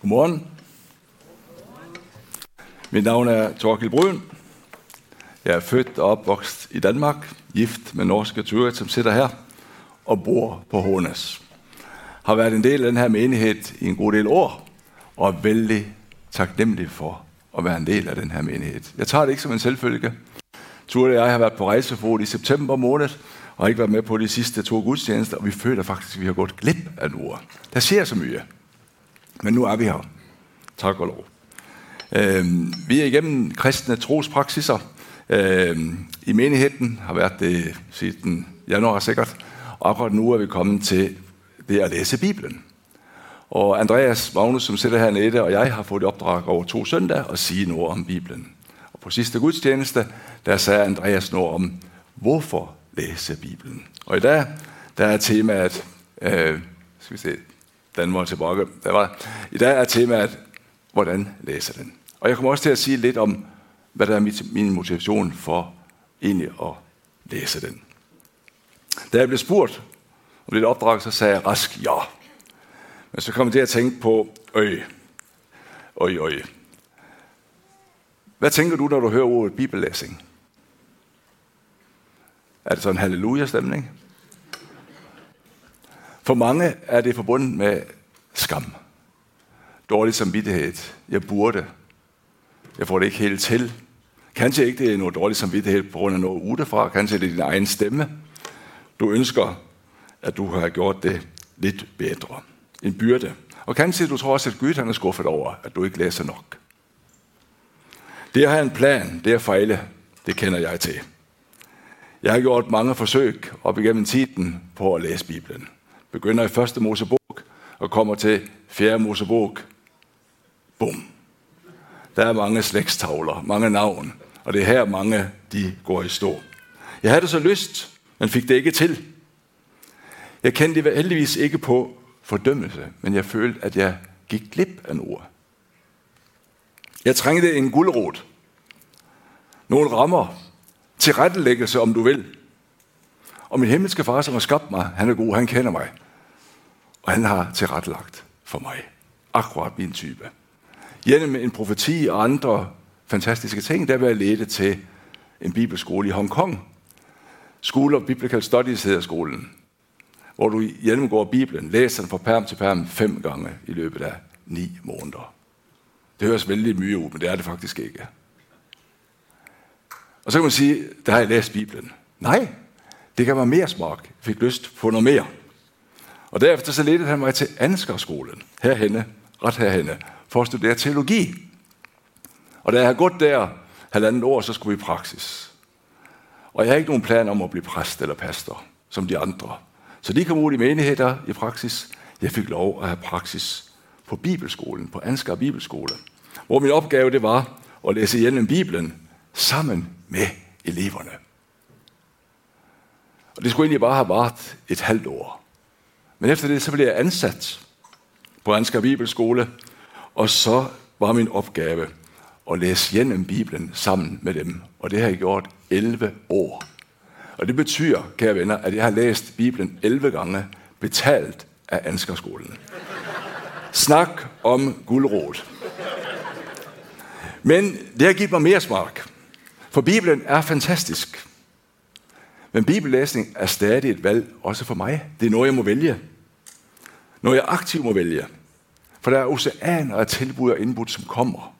Godmorgen. Mit navn er Torkild Bryn. Jeg er født og opvokset i Danmark, gift med norske Turet, som sidder her og bor på Hånes. Har været en del af den her menighed i en god del år, og er vældig taknemmelig for at være en del af den her menighed. Jeg tager det ikke som en selvfølge. Turet og jeg har været på rejsefod i september måned, og har ikke været med på de sidste to gudstjenester, og vi føler faktisk, at vi har gået glip af nu. Der sker så mye. Men nu er vi her. Tak og lov. Øh, vi er igennem kristne trospraksiser øh, i menigheden, har været det siden januar sikkert, og akkurat nu er vi kommet til det at læse Bibelen. Og Andreas Magnus, som sidder hernede, og jeg har fået opdrag over to søndage at sige noget om Bibelen. Og på sidste gudstjeneste, der sagde Andreas noget om, hvorfor læse Bibelen. Og i dag, der er temaet, øh, skal vi se, den var tilbage, der var, i dag er temaet, hvordan læser den. Og jeg kommer også til at sige lidt om, hvad der er min motivation for egentlig at læse den. Da jeg blev spurgt om det opdrag, så sagde jeg rask ja. Men så kom jeg til at tænke på, øj, øj, øj. Hvad tænker du, når du hører ordet bibellæsning? Er det sådan en halleluja-stemning? For mange er det forbundet med skam. Dårlig samvittighed. Jeg burde. Jeg får det ikke helt til. Kanskje ikke det er noget dårlig samvittighed på grund af noget udefra. Kanskje det er din egen stemme. Du ønsker, at du har gjort det lidt bedre. En byrde. Og kanskje du tror også, at Gud han er skuffet over, at du ikke læser nok. Det at have en plan, det at fejle, det kender jeg til. Jeg har gjort mange forsøg op igennem tiden på at læse Bibelen. Begynder i første Mosebog og kommer til fjerde Mosebog. Bum. Der er mange slægstavler, mange navn, og det er her mange de går i stå. Jeg havde så lyst, men fik det ikke til. Jeg kendte det heldigvis ikke på fordømmelse, men jeg følte, at jeg gik glip af noget. Jeg trængte en guldrot. Nogle rammer, tilrettelæggelse, om du vil. Og min himmelske far, som har skabt mig, han er god, han kender mig. Og han har tilrettelagt for mig. Akkurat min type. Gennem en profeti og andre fantastiske ting, der vil jeg lede til en bibelskole i Hongkong. School of Biblical Studies hedder skolen, hvor du gennemgår Bibelen, læser den fra perm til perm fem gange i løbet af ni måneder. Det høres vældig mye ud, men det er det faktisk ikke. Og så kan man sige, der har jeg læst Bibelen. Nej, det gav mig mere smag. Jeg fik lyst på noget mere. Og derefter så ledte han mig til Ansgarskolen, herhenne, ret herhenne, for at studere teologi. Og da jeg havde gået der halvandet år, så skulle vi i praksis. Og jeg har ikke nogen plan om at blive præst eller pastor, som de andre. Så de kom ud i menigheder i praksis. Jeg fik lov at have praksis på Bibelskolen, på Ansgar Bibelskole, hvor min opgave det var at læse igennem Bibelen sammen med eleverne. Og det skulle egentlig bare have varet et halvt år. Men efter det, så blev jeg ansat på Ansgar Bibelskole, og så var min opgave at læse gennem Bibelen sammen med dem. Og det har jeg gjort 11 år. Og det betyder, kære venner, at jeg har læst Bibelen 11 gange, betalt af Ansgarskolen. Snak om guldråd. Men det har givet mig mere smag. For Bibelen er fantastisk. Men bibellæsning er stadig et valg, også for mig. Det er noget, jeg må vælge. Noget, jeg aktivt må vælge. For der er oceaner af tilbud og indbud, som kommer.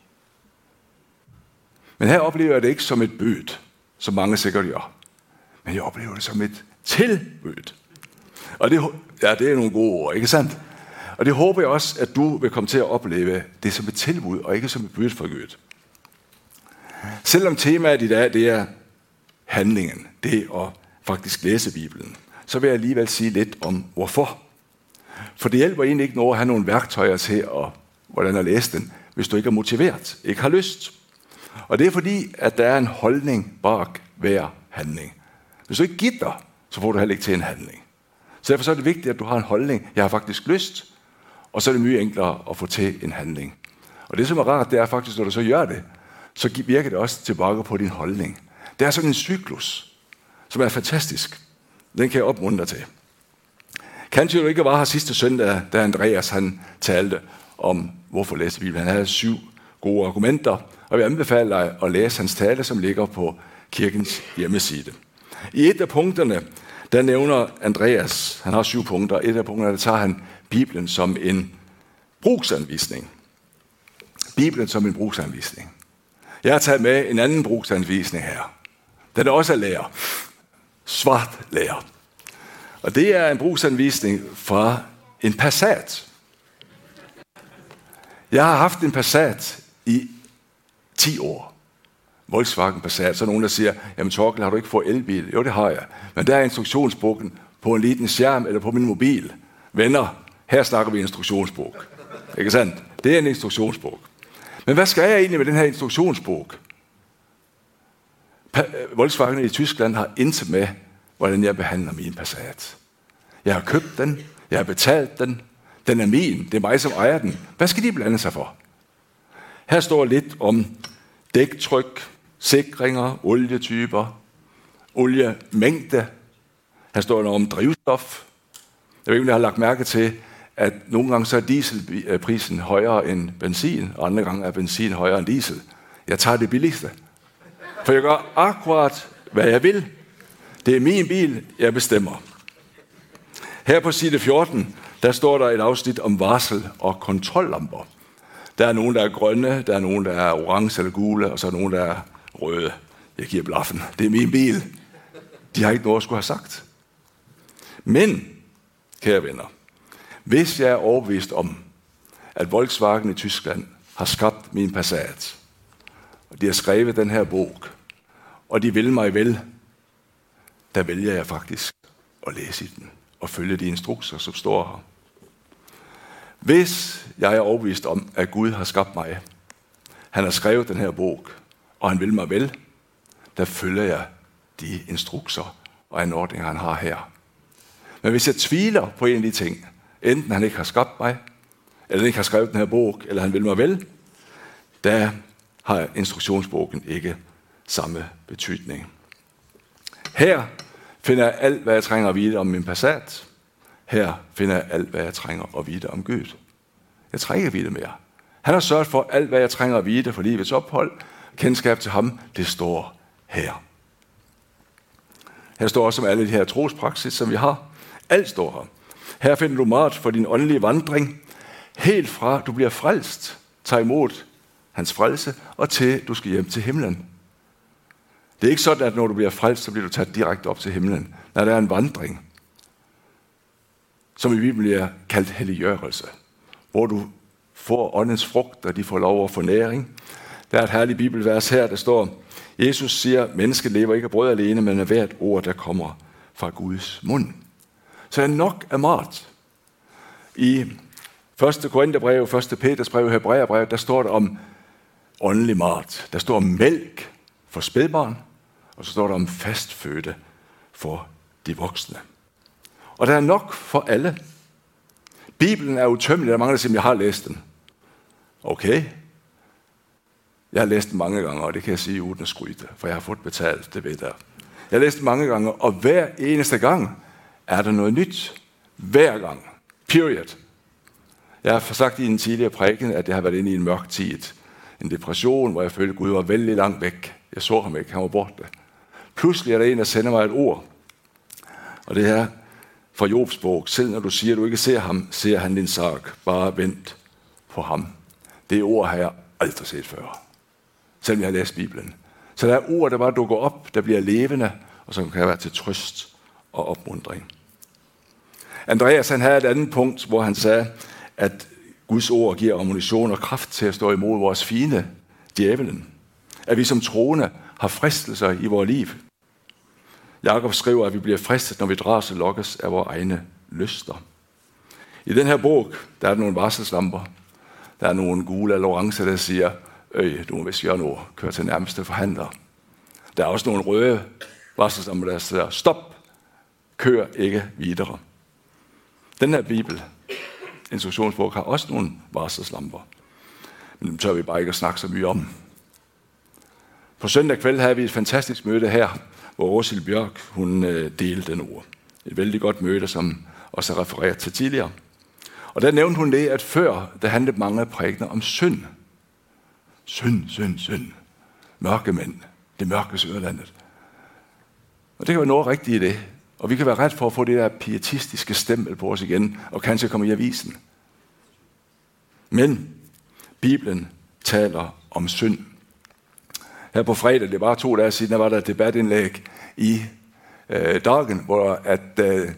Men her oplever jeg det ikke som et bødt, som mange sikkert gør. Men jeg oplever det som et tilbud. Og det, ja, det er nogle gode ord, ikke sandt? Og det håber jeg også, at du vil komme til at opleve det som et tilbud, og ikke som et bødt for Gud. Selvom temaet i dag det er handlingen, det at faktisk læse Bibelen, så vil jeg alligevel sige lidt om hvorfor. For det hjælper egentlig ikke noget at have nogle værktøjer til, at, hvordan at læse den, hvis du ikke er motiveret, ikke har lyst. Og det er fordi, at der er en holdning bag hver handling. Hvis du ikke gider, så får du heller ikke til en handling. Så derfor så er det vigtigt, at du har en holdning. Jeg har faktisk lyst, og så er det mye enklere at få til en handling. Og det, som er rart, det er faktisk, når du så gør det, så virker det også tilbage på din holdning. Det er sådan en cyklus, som er fantastisk. Den kan jeg opmuntre til. Kanskje du ikke var her sidste søndag, da Andreas han talte om, hvorfor læse Bibelen. Han havde syv gode argumenter, og vi anbefaler dig at læse hans tale, som ligger på kirkens hjemmeside. I et af punkterne, der nævner Andreas, han har syv punkter, et af punkterne, der tager han Bibelen som en brugsanvisning. Bibelen som en brugsanvisning. Jeg har taget med en anden brugsanvisning her. Den er også lærer. Svart lærer. Og det er en brugsanvisning fra en Passat. Jeg har haft en Passat i 10 år. Volkswagen Passat. Så er nogen, der siger, jamen Torkel, har du ikke fået elbil? Jo, det har jeg. Men der er instruktionsbogen på en liten skærm eller på min mobil. Venner, her snakker vi instruktionsbog. Ikke sandt? Det er en instruktionsbog. Men hvad skal jeg egentlig med den her instruktionsbog? Øh, Volkswagen i Tyskland har intet med, hvordan jeg behandler min Passat. Jeg har købt den, jeg har betalt den, den er min, det er mig, som ejer den. Hvad skal de blande sig for? Her står lidt om dæktryk, sikringer, olietyper, oliemængde. Her står noget om drivstof. Jeg ved ikke, om jeg har lagt mærke til, at nogle gange så er dieselprisen højere end benzin, og andre gange er benzin højere end diesel. Jeg tager det billigste. For jeg gør akkurat, hvad jeg vil. Det er min bil, jeg bestemmer. Her på side 14, der står der et afsnit om varsel og kontrollamper. Der er nogen, der er grønne, der er nogen, der er orange eller gule, og så er nogen, der er røde. Jeg giver blaffen. Det er min bil. De har ikke noget at skulle have sagt. Men, kære venner, hvis jeg er overbevist om, at Volkswagen i Tyskland har skabt min Passat, og de har skrevet den her bog, og de vil mig vel, der vælger jeg faktisk at læse i den og følge de instrukser, som står her. Hvis jeg er overbevist om, at Gud har skabt mig, han har skrevet den her bog, og han vil mig vel, der følger jeg de instrukser og anordninger, han har her. Men hvis jeg tvivler på en af de ting, enten han ikke har skabt mig, eller han ikke har skrevet den her bog, eller han vil mig vel, der har instruktionsbogen ikke samme betydning. Her finder jeg alt, hvad jeg trænger at vide om min Passat. Her finder jeg alt, hvad jeg trænger at vide om Gud. Jeg trænger ikke at vide mere. Han har sørget for alt, hvad jeg trænger at vide for livets ophold. Kendskab til ham, det står her. Her står også om alle de her trospraksis, som vi har. Alt står her. Her finder du mat for din åndelige vandring. Helt fra du bliver frelst, tager imod hans frelse, og til du skal hjem til himlen. Det er ikke sådan, at når du bliver frelst, så bliver du taget direkte op til himlen. Nej, der er en vandring, som i Bibelen bliver kaldt helliggørelse, hvor du får åndens frugt, og de får lov at få næring. Der er et herligt bibelvers her, der står, Jesus siger, mennesket lever ikke af brød alene, men af hvert ord, der kommer fra Guds mund. Så er nok af mat. I 1. Korintherbrev, 1. Peters brev, Hebræerbrev, der står der om åndelig mat. Der står mælk for spædbarn, og så står der om fastfødte for de voksne. Og der er nok for alle. Bibelen er utømmelig. Der er mange, der siger, jeg har læst den. Okay. Jeg har læst den mange gange, og det kan jeg sige uden at skryde, for jeg har fået betalt, det ved jeg. Jeg har læst den mange gange, og hver eneste gang er der noget nyt. Hver gang. Period. Jeg har sagt i en tidligere prædiken, at jeg har været inde i en mørk tid. En depression, hvor jeg følte, at Gud var vældig langt væk. Jeg så ham ikke, han var borte. Pludselig er der en, der sender mig et ord. Og det er fra Jobs bog. Selv når du siger, at du ikke ser ham, ser han din sak. Bare vent på ham. Det ord har jeg aldrig set før. Selvom jeg har læst Bibelen. Så der er ord, der bare dukker op, der bliver levende, og som kan være til trøst og opmundring. Andreas han havde et andet punkt, hvor han sagde, at Guds ord giver ammunition og kraft til at stå imod vores fine, djævelen. At vi som troende har fristelser i vores liv. Jakob skriver, at vi bliver fristet, når vi dras og lokkes af vores egne lyster. I den her bog, der er der nogle varselslamper. Der er nogle gule eller orange, der siger, øh, du må vist gøre noget, kør til nærmeste forhandler. Der er også nogle røde varselslamper, der siger, stop, kør ikke videre. Den her bibel, instruktionsbog, har også nogle varselslamper. Men dem tør vi bare ikke at snakke så mye om. På søndag kveld havde vi et fantastisk møde her, hvor Rosil Bjørk hun øh, delte den ord. Et vældig godt møde, som også er refereret til tidligere. Og der nævnte hun det, at før, der handlede mange prægner om synd. Synd, synd, synd. Mørke mænd. Det mørke sørlandet. Og det kan være noget rigtigt i det. Og vi kan være ret for at få det der pietistiske stempel på os igen, og kanskje komme i avisen. Men Bibelen taler om synd. Her på fredag, det var to dage siden, der var der et debatindlæg i øh, dagen, hvor at øh,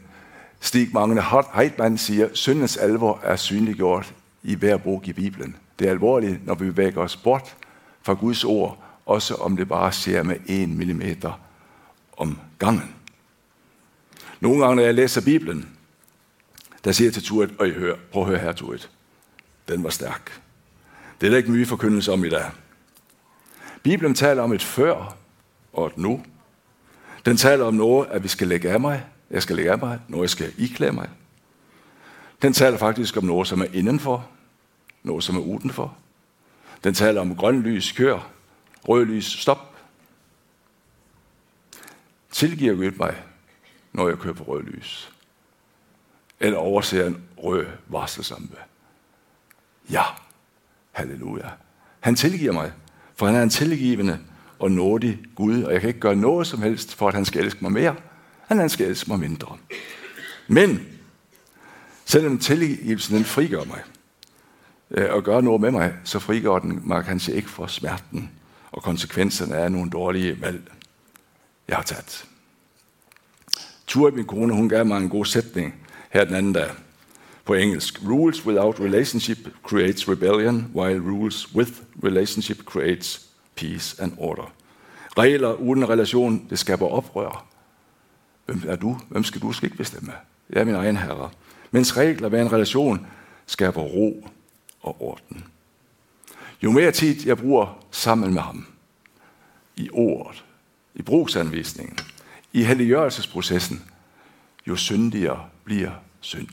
Stig Magne Heitmann siger, syndens alvor er synliggjort i hver bog i Bibelen. Det er alvorligt, når vi bevæger os bort fra Guds ord, også om det bare ser med en millimeter om gangen. Nogle gange, når jeg læser Bibelen, der siger jeg til Turit, og I hører, prøv at høre her, Turit. Den var stærk. Det er der ikke mye forkyndelse om i dag. Bibelen taler om et før og et nu. Den taler om noget, at vi skal lægge af mig. Jeg skal lægge af mig. Noget, jeg skal iklæde mig. Den taler faktisk om noget, som er indenfor. Noget, som er udenfor. Den taler om grøn lys, kør. Rød lys, stop. Tilgiver Gud mig, når jeg kører på rød lys? Eller overser en rød varselsampe? Ja, halleluja. Han tilgiver mig, for han er en tilgivende og nådig Gud, og jeg kan ikke gøre noget som helst for, at han skal elske mig mere, end han skal elske mig mindre. Men, selvom tilgivelsen den frigør mig, øh, og gør noget med mig, så frigør den mig kanskje ikke for smerten og konsekvenserne af nogle dårlige valg, jeg har taget. Turi, min kone, hun gav mig en god sætning her den anden dag på engelsk. Rules without relationship creates rebellion, while rules with relationship creates peace and order. Regler uden relation, det skaber oprør. Hvem er du? Hvem skal du skal ikke bestemme? Jeg er min egen herre. Mens regler ved en relation skaber ro og orden. Jo mere tid jeg bruger sammen med ham, i ordet, i brugsanvisningen, i helliggørelsesprocessen, jo syndigere bliver synd.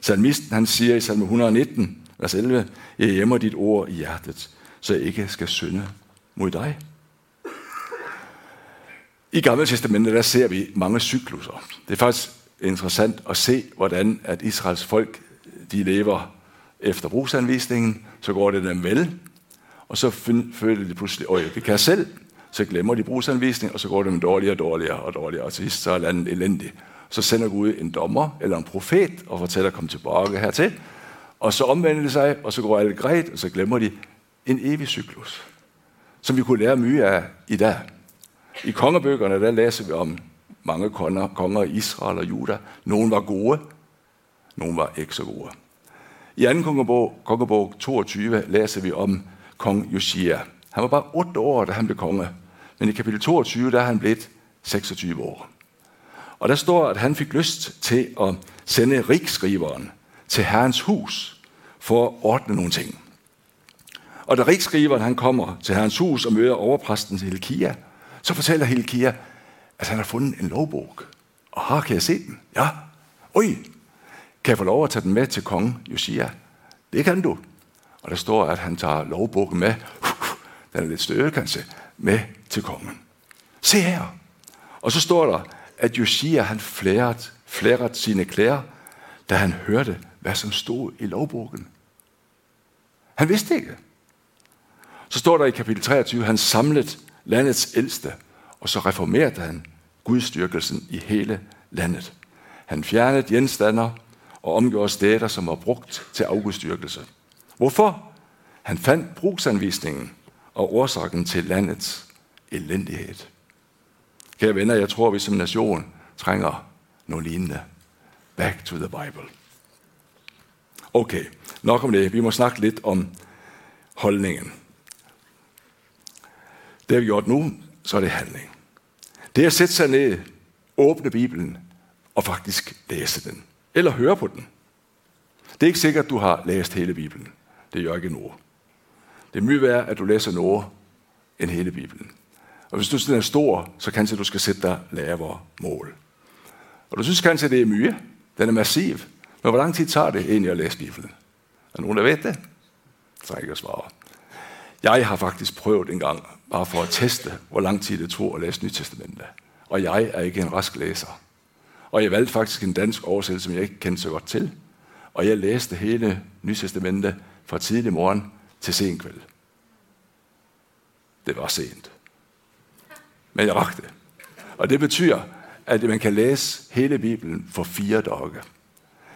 Salmisten han siger i salme 119, vers 11, jeg gemmer dit ord i hjertet, så jeg ikke skal synde mod dig. I Gamle Testamentet der ser vi mange cykluser. Det er faktisk interessant at se, hvordan at Israels folk de lever efter brugsanvisningen. Så går det dem vel, og så føler de pludselig, at det kan jeg selv. Så glemmer de brugsanvisning, og så går det dem dårligere og dårligere og dårligere, og til sidst så er landet elendigt. Så sender Gud en dommer eller en profet og fortæller, kom tilbage hertil. Og så omvender de sig, og så går alt grædt, og så glemmer de en evig cyklus, som vi kunne lære mye af i dag. I kongebøgerne, der læser vi om mange konger, konger i Israel og Juda. Nogle var gode, nogle var ikke så gode. I 2. kongebog, kongebog 22 læser vi om kong Josia. Han var bare 8 år, da han blev konge. Men i kapitel 22, der er han blevet 26 år. Og der står, at han fik lyst til at sende rigskriveren til herrens hus for at ordne nogle ting. Og da rigskriveren han kommer til herrens hus og møder overpræsten til Hilkia, så fortæller Helkia, at han har fundet en lovbog. Og har, kan jeg se den? Ja. Oj, kan jeg få lov at tage den med til kongen Josia? Det kan du. Og der står, at han tager lovbogen med, den er lidt større kanskje, med til kongen. Se her. Og så står der, at Josia han flæret, flæret sine klæder, da han hørte, hvad som stod i lovbogen. Han vidste ikke. Så står der i kapitel 23, han samlede landets ældste, og så reformerede han gudstyrkelsen i hele landet. Han fjernede genstander og omgjorde steder, som var brugt til afgudstyrkelse. Hvorfor? Han fandt brugsanvisningen og årsagen til landets elendighed. Kære venner, jeg tror, vi som nation trænger noget lignende. Back to the Bible. Okay, nok om det. Vi må snakke lidt om holdningen. Det har vi gjort nu, så er det handling. Det er at sætte sig ned, åbne Bibelen og faktisk læse den. Eller høre på den. Det er ikke sikkert, at du har læst hele Bibelen. Det gør ikke noget. Det er mye værd, at du læser noget end hele Bibelen. Og hvis du synes, den er stor, så kanskje du skal sætte dig lavere mål. Og du synes kanskje, det er mye. Den er massiv. Men hvor lang tid tager det egentlig at læse Bibelen? Er nogen, der ved det? Så ikke at svare. Jeg har faktisk prøvet en gang, bare for at teste, hvor lang tid det tog at læse Nyt Testamentet. Og jeg er ikke en rask læser. Og jeg valgte faktisk en dansk oversættelse, som jeg ikke kendte så godt til. og jeg læste hele Nytestamentet fra tidlig morgen til sen kveld. Det var sent. Men jeg rakte. Og det betyder, at man kan læse hele Bibelen for fire dage.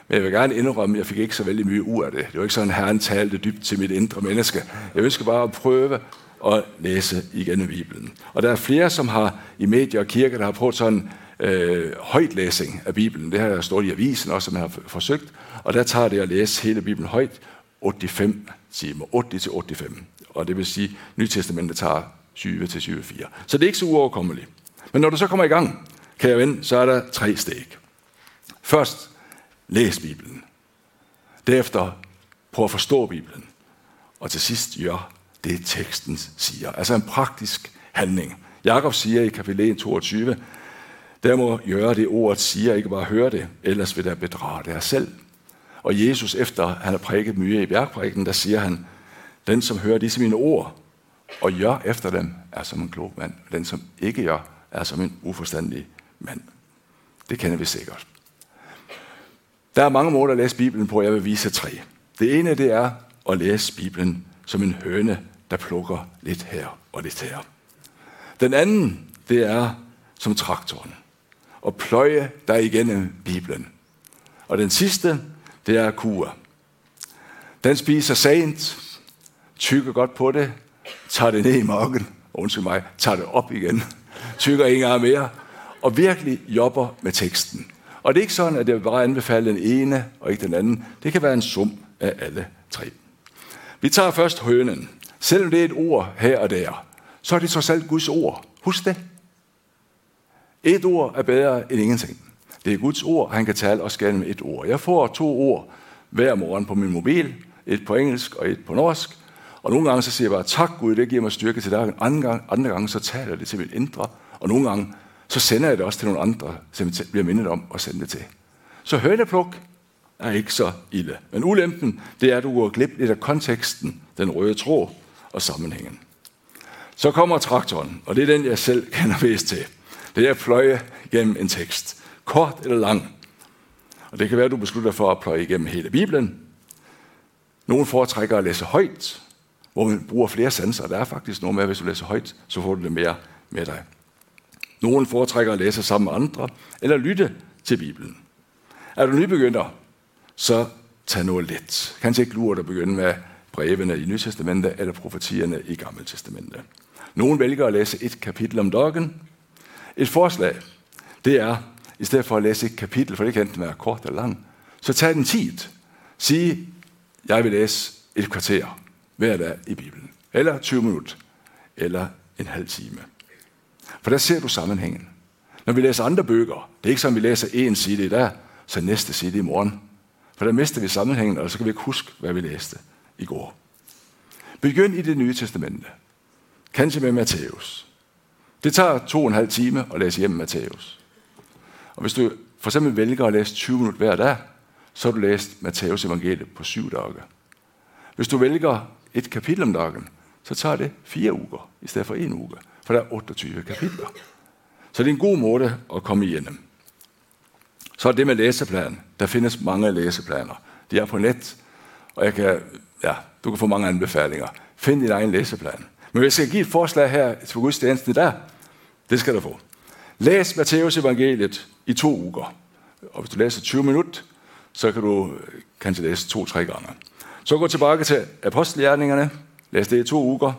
Men jeg vil gerne indrømme, at jeg fik ikke så vældig mye ud af det. Det var ikke sådan, at Herren talte dybt til mit indre menneske. Jeg ønsker bare at prøve at læse igen Bibelen. Og der er flere, som har i medier og kirker, der har prøvet sådan øh, højtlæsning af Bibelen. Det har jeg stået i avisen også, som jeg har forsøgt. Og der tager det at læse hele Bibelen højt 85 timer. 80 til 85. Og det vil sige, at Nytestamentet tager 20 til 24. Så det er ikke så uoverkommeligt. Men når du så kommer i gang, kan jeg vende, så er der tre steg. Først, læs Bibelen. Derefter, prøv at forstå Bibelen. Og til sidst, gør det, teksten siger. Altså en praktisk handling. Jakob siger i kapitel 22, der må gøre det ordet siger, ikke bare høre det, ellers vil der bedrage dig selv. Og Jesus, efter han har prædiket mye i bjergprædiken, der siger han, den som hører disse mine ord, og gør efter dem, er som en klog mand. Den som ikke gør, er som en uforstandig mand. Det kender vi sikkert. Der er mange måder at læse Bibelen på, jeg vil vise tre. Det ene det er at læse Bibelen som en høne, der plukker lidt her og lidt her. Den anden, det er som traktoren. Og pløje der igennem Bibelen. Og den sidste, det er kur. Den spiser sent, tykker godt på det, tager det ned i marken, undskyld mig, tager det op igen, tykker en gang mere, og virkelig jobber med teksten. Og det er ikke sådan, at jeg bare anbefaler den ene og ikke den anden. Det kan være en sum af alle tre. Vi tager først hønen. Selvom det er et ord her og der, så er det trods alt Guds ord. Husk det. Et ord er bedre end ingenting. Det er Guds ord, han kan tale os gennem et ord. Jeg får to ord hver morgen på min mobil. Et på engelsk og et på norsk. Og nogle gange så siger jeg bare, tak Gud, det giver mig styrke til dig. Andre gange, andre gange så taler jeg det til mit indre. Og nogle gange så sender jeg det også til nogle andre, som jeg bliver mindet om at sende det til. Så hønepluk er ikke så ille. Men ulempen, det er, at du går glip lidt af konteksten, den røde tråd og sammenhængen. Så kommer traktoren, og det er den, jeg selv kender bedst til. Det er at pløje gennem en tekst. Kort eller lang. Og det kan være, at du beslutter for at pløje igennem hele Bibelen. Nogle foretrækker at læse højt, hvor man bruger flere sanser. Der er faktisk noget med, at hvis du læser højt, så får du det mere med dig. Nogle foretrækker at læse sammen med andre, eller lytte til Bibelen. Er du nybegynder, så tag noget let. Kanskje ikke lurt at begynde med brevene i Nytestamentet eller profetierne i Gamle Testamentet. Nogle vælger at læse et kapitel om dagen. Et forslag, det er, i stedet for at læse et kapitel, for det kan enten være kort eller lang, så tag den tid. Sig, jeg vil læse et kvarter hver dag i Bibelen. Eller 20 minutter. Eller en halv time. For der ser du sammenhængen. Når vi læser andre bøger, det er ikke som, vi læser en side i dag, så næste side i morgen. For der mister vi sammenhængen, og så kan vi ikke huske, hvad vi læste i går. Begynd i det nye testamente. Kanskje med Matthæus. Det tager to og en halv time at læse hjem Matthæus. Og hvis du for eksempel vælger at læse 20 minutter hver dag, så har du læst Matteus evangeliet på syv dage. Hvis du vælger et kapitel om dagen, så tager det fire uger i stedet for en uge for der er 28 kapitler. Så det er en god måde at komme igennem. Så er det med læseplan. Der findes mange læseplaner. De er på net, og jeg kan, ja, du kan få mange anbefalinger. Find din egen læseplan. Men hvis jeg skal give et forslag her til gudstjenesten i dag, det skal du få. Læs Matteus evangeliet i to uger. Og hvis du læser 20 minutter, så kan du kanskje læse to-tre gange. Så gå tilbage til apostelgjerningerne. Læs det i to uger.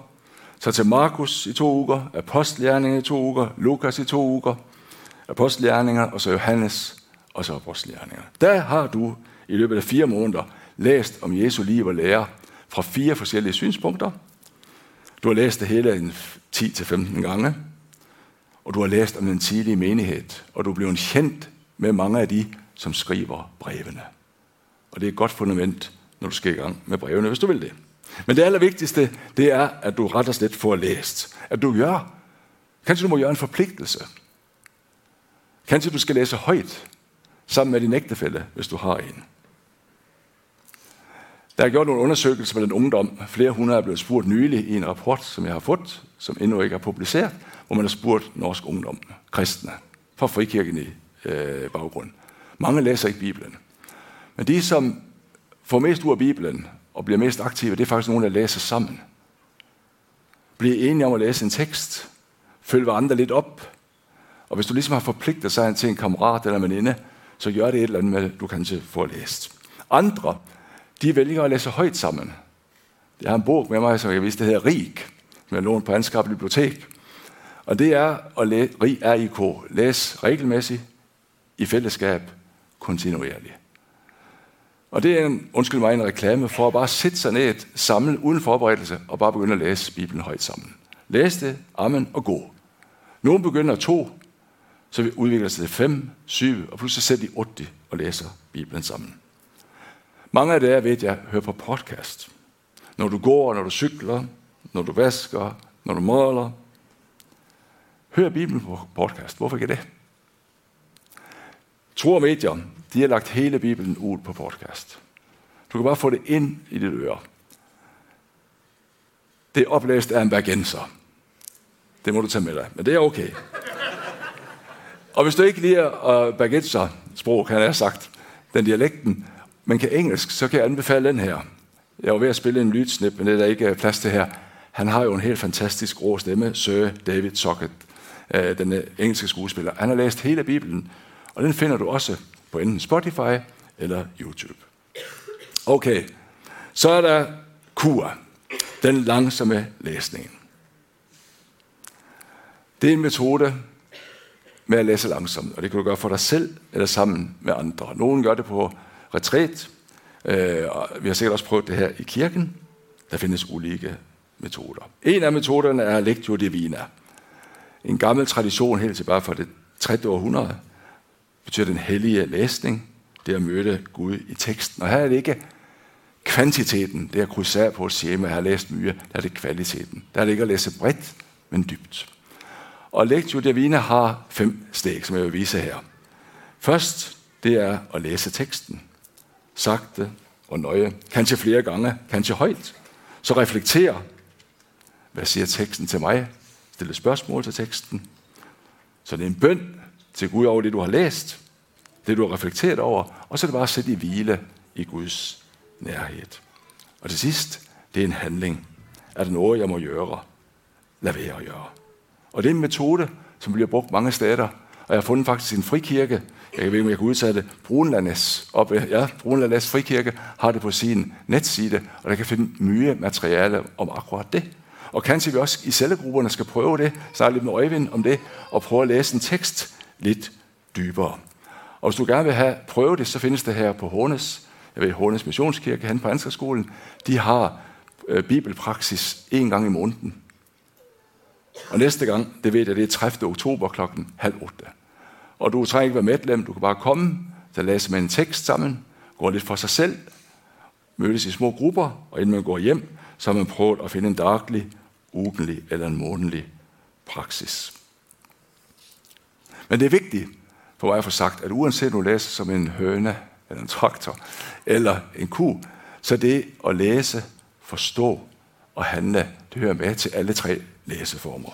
Så til Markus i to uger, apostelgjerningerne i to uger, Lukas i to uger, Apostelgjerninger, og så Johannes, og så Apostelgjerninger. Der har du i løbet af fire måneder læst om Jesu liv og lære fra fire forskellige synspunkter. Du har læst det hele 10-15 gange, og du har læst om den tidlige menighed, og du er blevet kendt med mange af de, som skriver brevene. Og det er et godt fundament, når du skal i gang med brevene, hvis du vil det. Men det allervigtigste, det er, at du retter slet for læst. At du gør. Kanskje du må gøre en forpligtelse. Kanskje du skal læse højt sammen med din ægtefælle, hvis du har en. Der er gjort nogle undersøgelser med den ungdom. Flere hundrede er blevet spurgt nylig i en rapport, som jeg har fået, som endnu ikke er publiceret, hvor man har spurgt norsk ungdom, kristne, fra frikirken i øh, baggrund. Mange læser ikke Bibelen. Men de, som får mest ud af Bibelen og bliver mest aktive, det er faktisk nogen, der læser sammen. Bliv enige om at læse en tekst. Følg andre lidt op. Og hvis du ligesom har forpligtet sig til en kammerat eller en veninde, så gør det et eller andet med, du kanskje får læst. Andre, de vælger at læse højt sammen. Jeg har en bog med mig, som jeg vidste, det hedder Rik som jeg lånt på Anskab Bibliotek. Og det er at læ- Rig læse læs regelmæssigt, i fællesskab, kontinuerligt. Og det er en, undskyld mig, en reklame for at bare sætte sig ned, samle uden forberedelse og bare begynde at læse Bibelen højt sammen. Læs det, amen og gå. Nogle begynder to, så vi udvikler sig til fem, syv, og pludselig sætter de 80 og læser Bibelen sammen. Mange af jer ved jeg hører på podcast. Når du går, når du cykler, når du vasker, når du måler. Hør Bibelen på podcast. Hvorfor ikke det? Tro og medier, de har lagt hele Bibelen ud på podcast. Du kan bare få det ind i dit øre. Det er oplæst af en bergenser. Det må du tage med dig, men det er okay. Og hvis du ikke lider uh, bergenser sprog, kan jeg have sagt, den dialekten, men kan engelsk, så kan jeg anbefale den her. Jeg var ved at spille en lydsnip, men det er der ikke plads til her. Han har jo en helt fantastisk rå stemme, Sir David Socket, øh, den øh, engelske skuespiller. Han har læst hele Bibelen, og den finder du også på enten Spotify eller YouTube. Okay, så er der kur, den langsomme læsning. Det er en metode med at læse langsomt, og det kan du gøre for dig selv eller sammen med andre. Nogen gør det på retræt, øh, og vi har sikkert også prøvet det her i kirken. Der findes ulike metoder. En af metoderne er Lectio Divina. En gammel tradition helt tilbage fra det 3. århundrede, betyder den hellige læsning, det at møde Gud i teksten. Og her er det ikke kvantiteten, det at krydse af på et schema, jeg har læst mye, der er det kvaliteten. Der er det ikke at læse bredt, men dybt. Og Lectio Divina har fem steg, som jeg vil vise her. Først, det er at læse teksten. Sagte og nøje. Kanskje flere gange, kanskje højt. Så reflektere. Hvad siger teksten til mig? Stille spørgsmål til teksten. Så det er en bøn til Gud over det, du har læst, det, du har reflekteret over, og så er det bare at sætte i hvile i Guds nærhed. Og til sidst, det er en handling. Er det noget, jeg må gøre? Lad være at gøre. Og det er en metode, som bliver brugt mange steder. Og jeg har fundet faktisk en frikirke, jeg ved ikke, om jeg kan udtale det, Brunlandes, op, ja, Brunlandes frikirke har det på sin netside, og der kan finde mye materiale om akkurat det. Og kanskje vi også i cellegrupperne skal prøve det, snakke lidt med Øjvind om det, og prøve at læse en tekst lidt dybere. Og hvis du gerne vil have prøve det, så findes det her på Hornes, jeg ved, Hornes Missionskirke, han på Ansgarskolen, de har øh, bibelpraksis en gang i måneden. Og næste gang, det ved jeg, det er 30. oktober klokken halv otte. Og du trænger ikke være medlem, du kan bare komme, så læser man en tekst sammen, går lidt for sig selv, mødes i små grupper, og inden man går hjem, så har man prøvet at finde en daglig, ugenlig eller en månedlig praksis. Men det er vigtigt for mig at få sagt, at uanset du læser som en høne, eller en traktor, eller en ku, så det at læse, forstå og handle, det hører med til alle tre læseformer.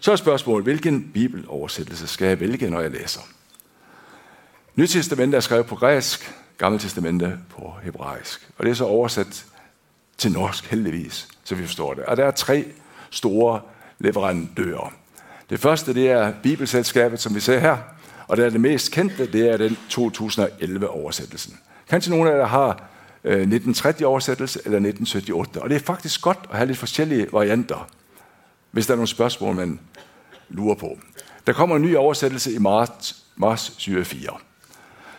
Så er spørgsmålet, hvilken bibeloversættelse skal jeg vælge, når jeg læser? Nyt Testamente er skrevet på græsk, Gamle Testamente på hebraisk. Og det er så oversat til norsk, heldigvis, så vi forstår det. Og der er tre store leverandører. Det første, det er Bibelselskabet, som vi ser her, og det er det mest kendte, det er den 2011-oversættelsen. Kanskje nogle af jer har øh, 1930-oversættelse eller 1978, og det er faktisk godt at have lidt forskellige varianter, hvis der er nogle spørgsmål, man lurer på. Der kommer en ny oversættelse i marts, marts 24.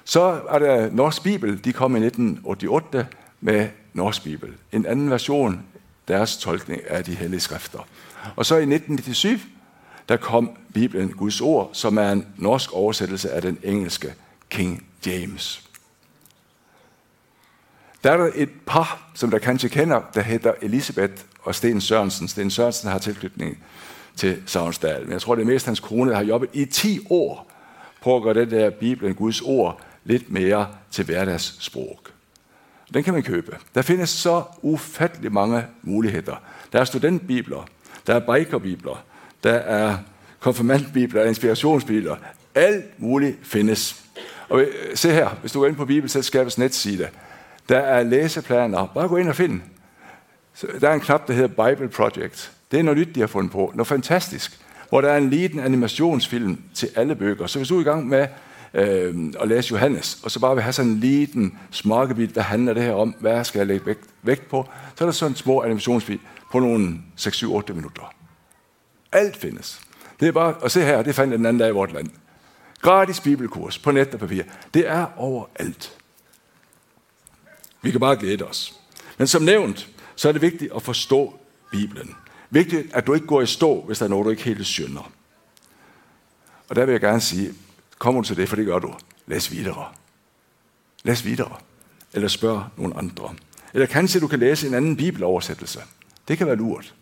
Så er der Norsk Bibel, de kom i 1988 med Norsk Bibel. En anden version, deres tolkning af de hellige skrifter. Og så i 1997, der kom Bibelen, Guds ord, som er en norsk oversættelse af den engelske King James. Der er der et par, som der kanskje kender, der hedder Elisabeth og Sten Sørensen. Sten Sørensen har tilknytning til Savnsdal, men jeg tror, det er mest hans kone, der har jobbet i 10 år på at gøre det der Bibelen, Guds ord, lidt mere til hverdagssprog. Den kan man købe. Der findes så ufattelig mange muligheder. Der er studentbibler, der er bikerbibler, der er konfirmandbibler, inspirationsbibler. Alt muligt findes. Og øh, se her, hvis du går ind på Bibelselskabets netside, Der er læseplaner. Bare gå ind og find. Der er en knap, der hedder Bible Project. Det er noget nyt, de har fundet på. Noget fantastisk. Hvor der er en liten animationsfilm til alle bøger. Så hvis du er i gang med øh, og læse Johannes, og så bare vil have sådan en liten smakkebit, hvad handler det her om, hvad skal jeg lægge vægt, vægt på, så er der sådan en små animationsbit på nogle 6-7-8 minutter. Alt findes. Det er bare, og se her, det fandt jeg den anden dag i vort land. Gratis bibelkurs på net og papir. Det er overalt. Vi kan bare glæde os. Men som nævnt, så er det vigtigt at forstå Bibelen. Vigtigt, at du ikke går i stå, hvis der er noget, du ikke helt synder. Og der vil jeg gerne sige, kommer du til det, for det gør du. Læs videre. Læs videre. Eller spørg nogle andre. Eller kanskje du kan læse en anden bibeloversættelse. Det kan være lurt.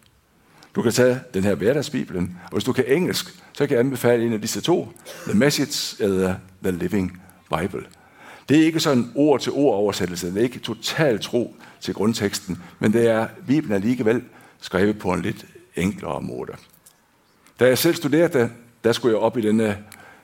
Du kan tage den her hverdagsbibelen, og hvis du kan engelsk, så kan jeg anbefale en af disse to, The Message eller The Living Bible. Det er ikke sådan en ord-til-ord oversættelse, det er ikke totalt tro til grundteksten, men det er, Bibelen er alligevel skrevet på en lidt enklere måde. Da jeg selv studerede, der skulle jeg op i denne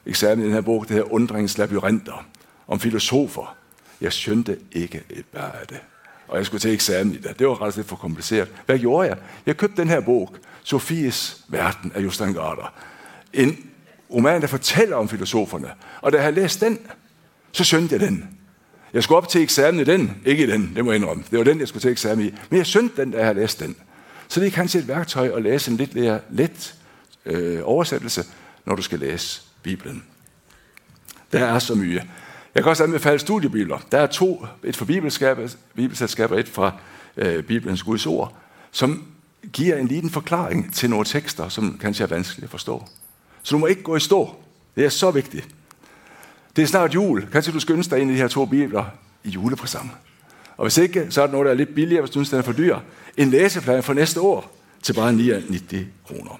eksamen i den her bog, det her undringens labyrinter, om filosofer. Jeg skønte ikke et bær af det. Og jeg skulle til eksamen i det. Det var ret lidt for kompliceret. Hvad gjorde jeg? Jeg købte den her bog, Sofies Verden af Justin Garder. En roman, der fortæller om filosoferne. Og da jeg havde læst den, så skønte jeg den. Jeg skulle op til eksamen i den, ikke i den, det må jeg indrømme. Det var den, jeg skulle til eksamen i. Men jeg skønte den, da jeg havde læst den. Så det er kanskje et værktøj at læse en lidt mere let øh, oversættelse, når du skal læse Bibelen. Der er så mye. Jeg kan også anbefale studiebibler. Der er to, et fra bibelselskaber, et fra øh, Bibelens Guds ord, som giver en liten forklaring til nogle tekster, som kanskje er vanskelige at forstå. Så du må ikke gå i stå. Det er så vigtigt. Det er snart jul. Kanskje du skyndes dig ind i de her to bibler i julepresang. Og hvis ikke, så er der noget, der er lidt billigere, hvis du synes, den er for dyr. En læseplan for næste år til bare 99 kroner.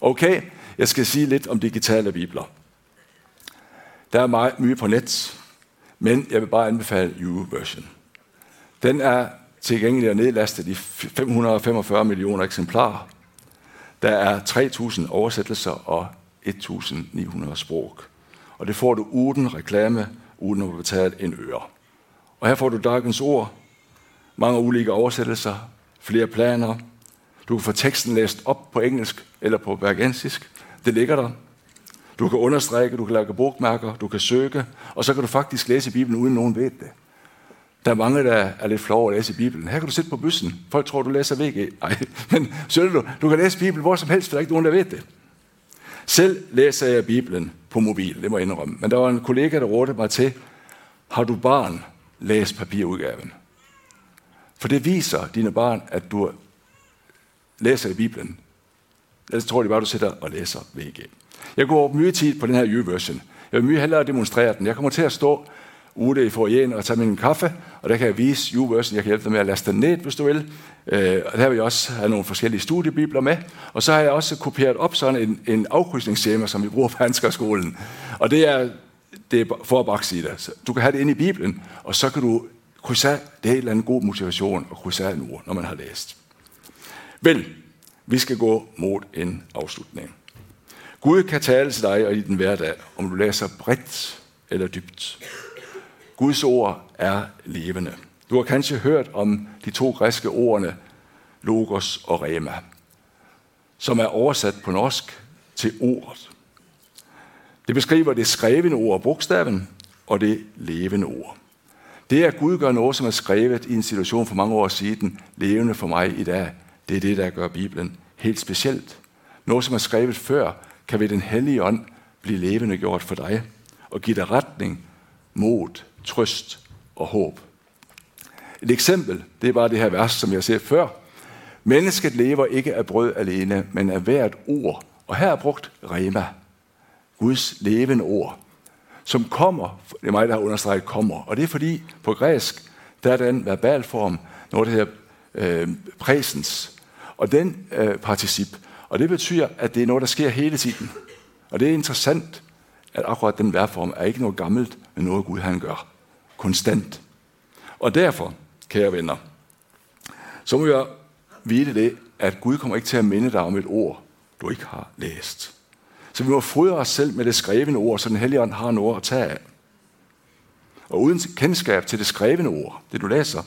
Okay, jeg skal sige lidt om digitale bibler. Der er meget mye på net, men jeg vil bare anbefale YouVersion. Den er tilgængelig og nedlastet i 545 millioner eksemplarer. Der er 3.000 oversættelser og 1.900 sprog. Og det får du uden reklame, uden at betale en øre. Og her får du dagens ord, mange ulike oversættelser, flere planer. Du kan få teksten læst op på engelsk eller på bergensisk. Det ligger der. Du kan understrække, du kan lave bogmærker, du kan søge, og så kan du faktisk læse Bibelen, uden nogen ved det. Der er mange, der er lidt flove at læse Bibelen. Her kan du sidde på bussen. Folk tror, du læser VG. Nej, men så du, du kan læse Bibelen hvor som helst, for der er ikke nogen, der ved det. Selv læser jeg Bibelen på mobil, det må jeg indrømme. Men der var en kollega, der rådte mig til, har du barn, læs papirudgaven. For det viser dine barn, at du læser i Bibelen. Ellers tror de bare, du sidder og læser VG. Jeg går mye tid på den her YouVersion. Jeg vil mye hellere demonstrere den. Jeg kommer til at stå ude i forjen og tage min kaffe, og der kan jeg vise YouVersion. Jeg kan hjælpe dig med at laste den ned, hvis du vil. Øh, og der vil jeg også have nogle forskellige studiebibler med. Og så har jeg også kopieret op sådan en, en afkrydsningsskema, som vi bruger på Hanskerskolen. Og det er, det er for at bakside. Du kan have det inde i Bibelen, og så kan du krydse af. Det er en eller anden god motivation at krydse af nu, når man har læst. Vel, vi skal gå mod en afslutning. Gud kan tale til dig og i den hverdag, om du læser bredt eller dybt. Guds ord er levende. Du har kanskje hørt om de to græske ordene logos og rema, som er oversat på norsk til ordet. Det beskriver det skrevne ord, bogstaven, og det levende ord. Det at Gud gør noget, som er skrevet i en situation for mange år siden, levende for mig i dag, det er det, der gør Bibelen helt specielt. Noget, som er skrevet før, kan ved den hellige ånd blive levende gjort for dig og give dig retning, mod, trøst og håb. Et eksempel, det er bare det her vers, som jeg ser før. Mennesket lever ikke af brød alene, men af hvert ord. Og her er brugt rema, Guds levende ord, som kommer, det er mig, der har understreget kommer, og det er fordi på græsk, der er den verbalform, noget der hedder øh, præsens, og den øh, particip, og det betyder, at det er noget, der sker hele tiden. Og det er interessant, at akkurat den værform er ikke noget gammelt, men noget Gud han gør. Konstant. Og derfor, kære venner, så må jeg vide det, at Gud kommer ikke til at minde dig om et ord, du ikke har læst. Så vi må fodre os selv med det skrevne ord, så den hellige ånd har noget at tage af. Og uden kendskab til det skrevne ord, det du læser,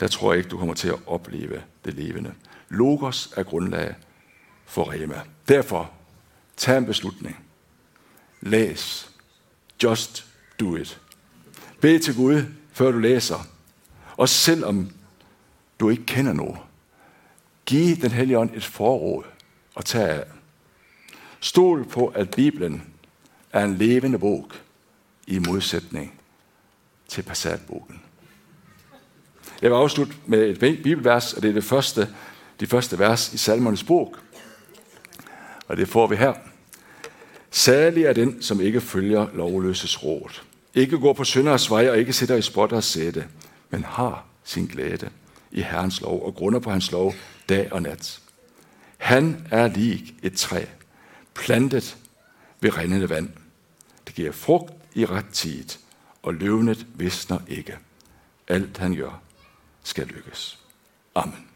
der tror jeg ikke, du kommer til at opleve det levende. Logos er grundlag for Rema. Derfor, tag en beslutning. Læs. Just do it. Bed til Gud, før du læser. Og selvom du ikke kender nogen, giv den hellige ånd et forråd og tag af. Stol på, at Bibelen er en levende bog i modsætning til Passatbogen. Jeg vil afslutte med et bibelvers, og det er det første, de første vers i Salmernes bog. Og det får vi her. Særlig er den, som ikke følger lovløses råd. Ikke går på synders vej og ikke sætter i spotters sætte, men har sin glæde i Herrens lov og grunder på hans lov dag og nat. Han er lig et træ, plantet ved rindende vand. Det giver frugt i ret tid, og løvnet visner ikke. Alt han gør, skal lykkes. Amen.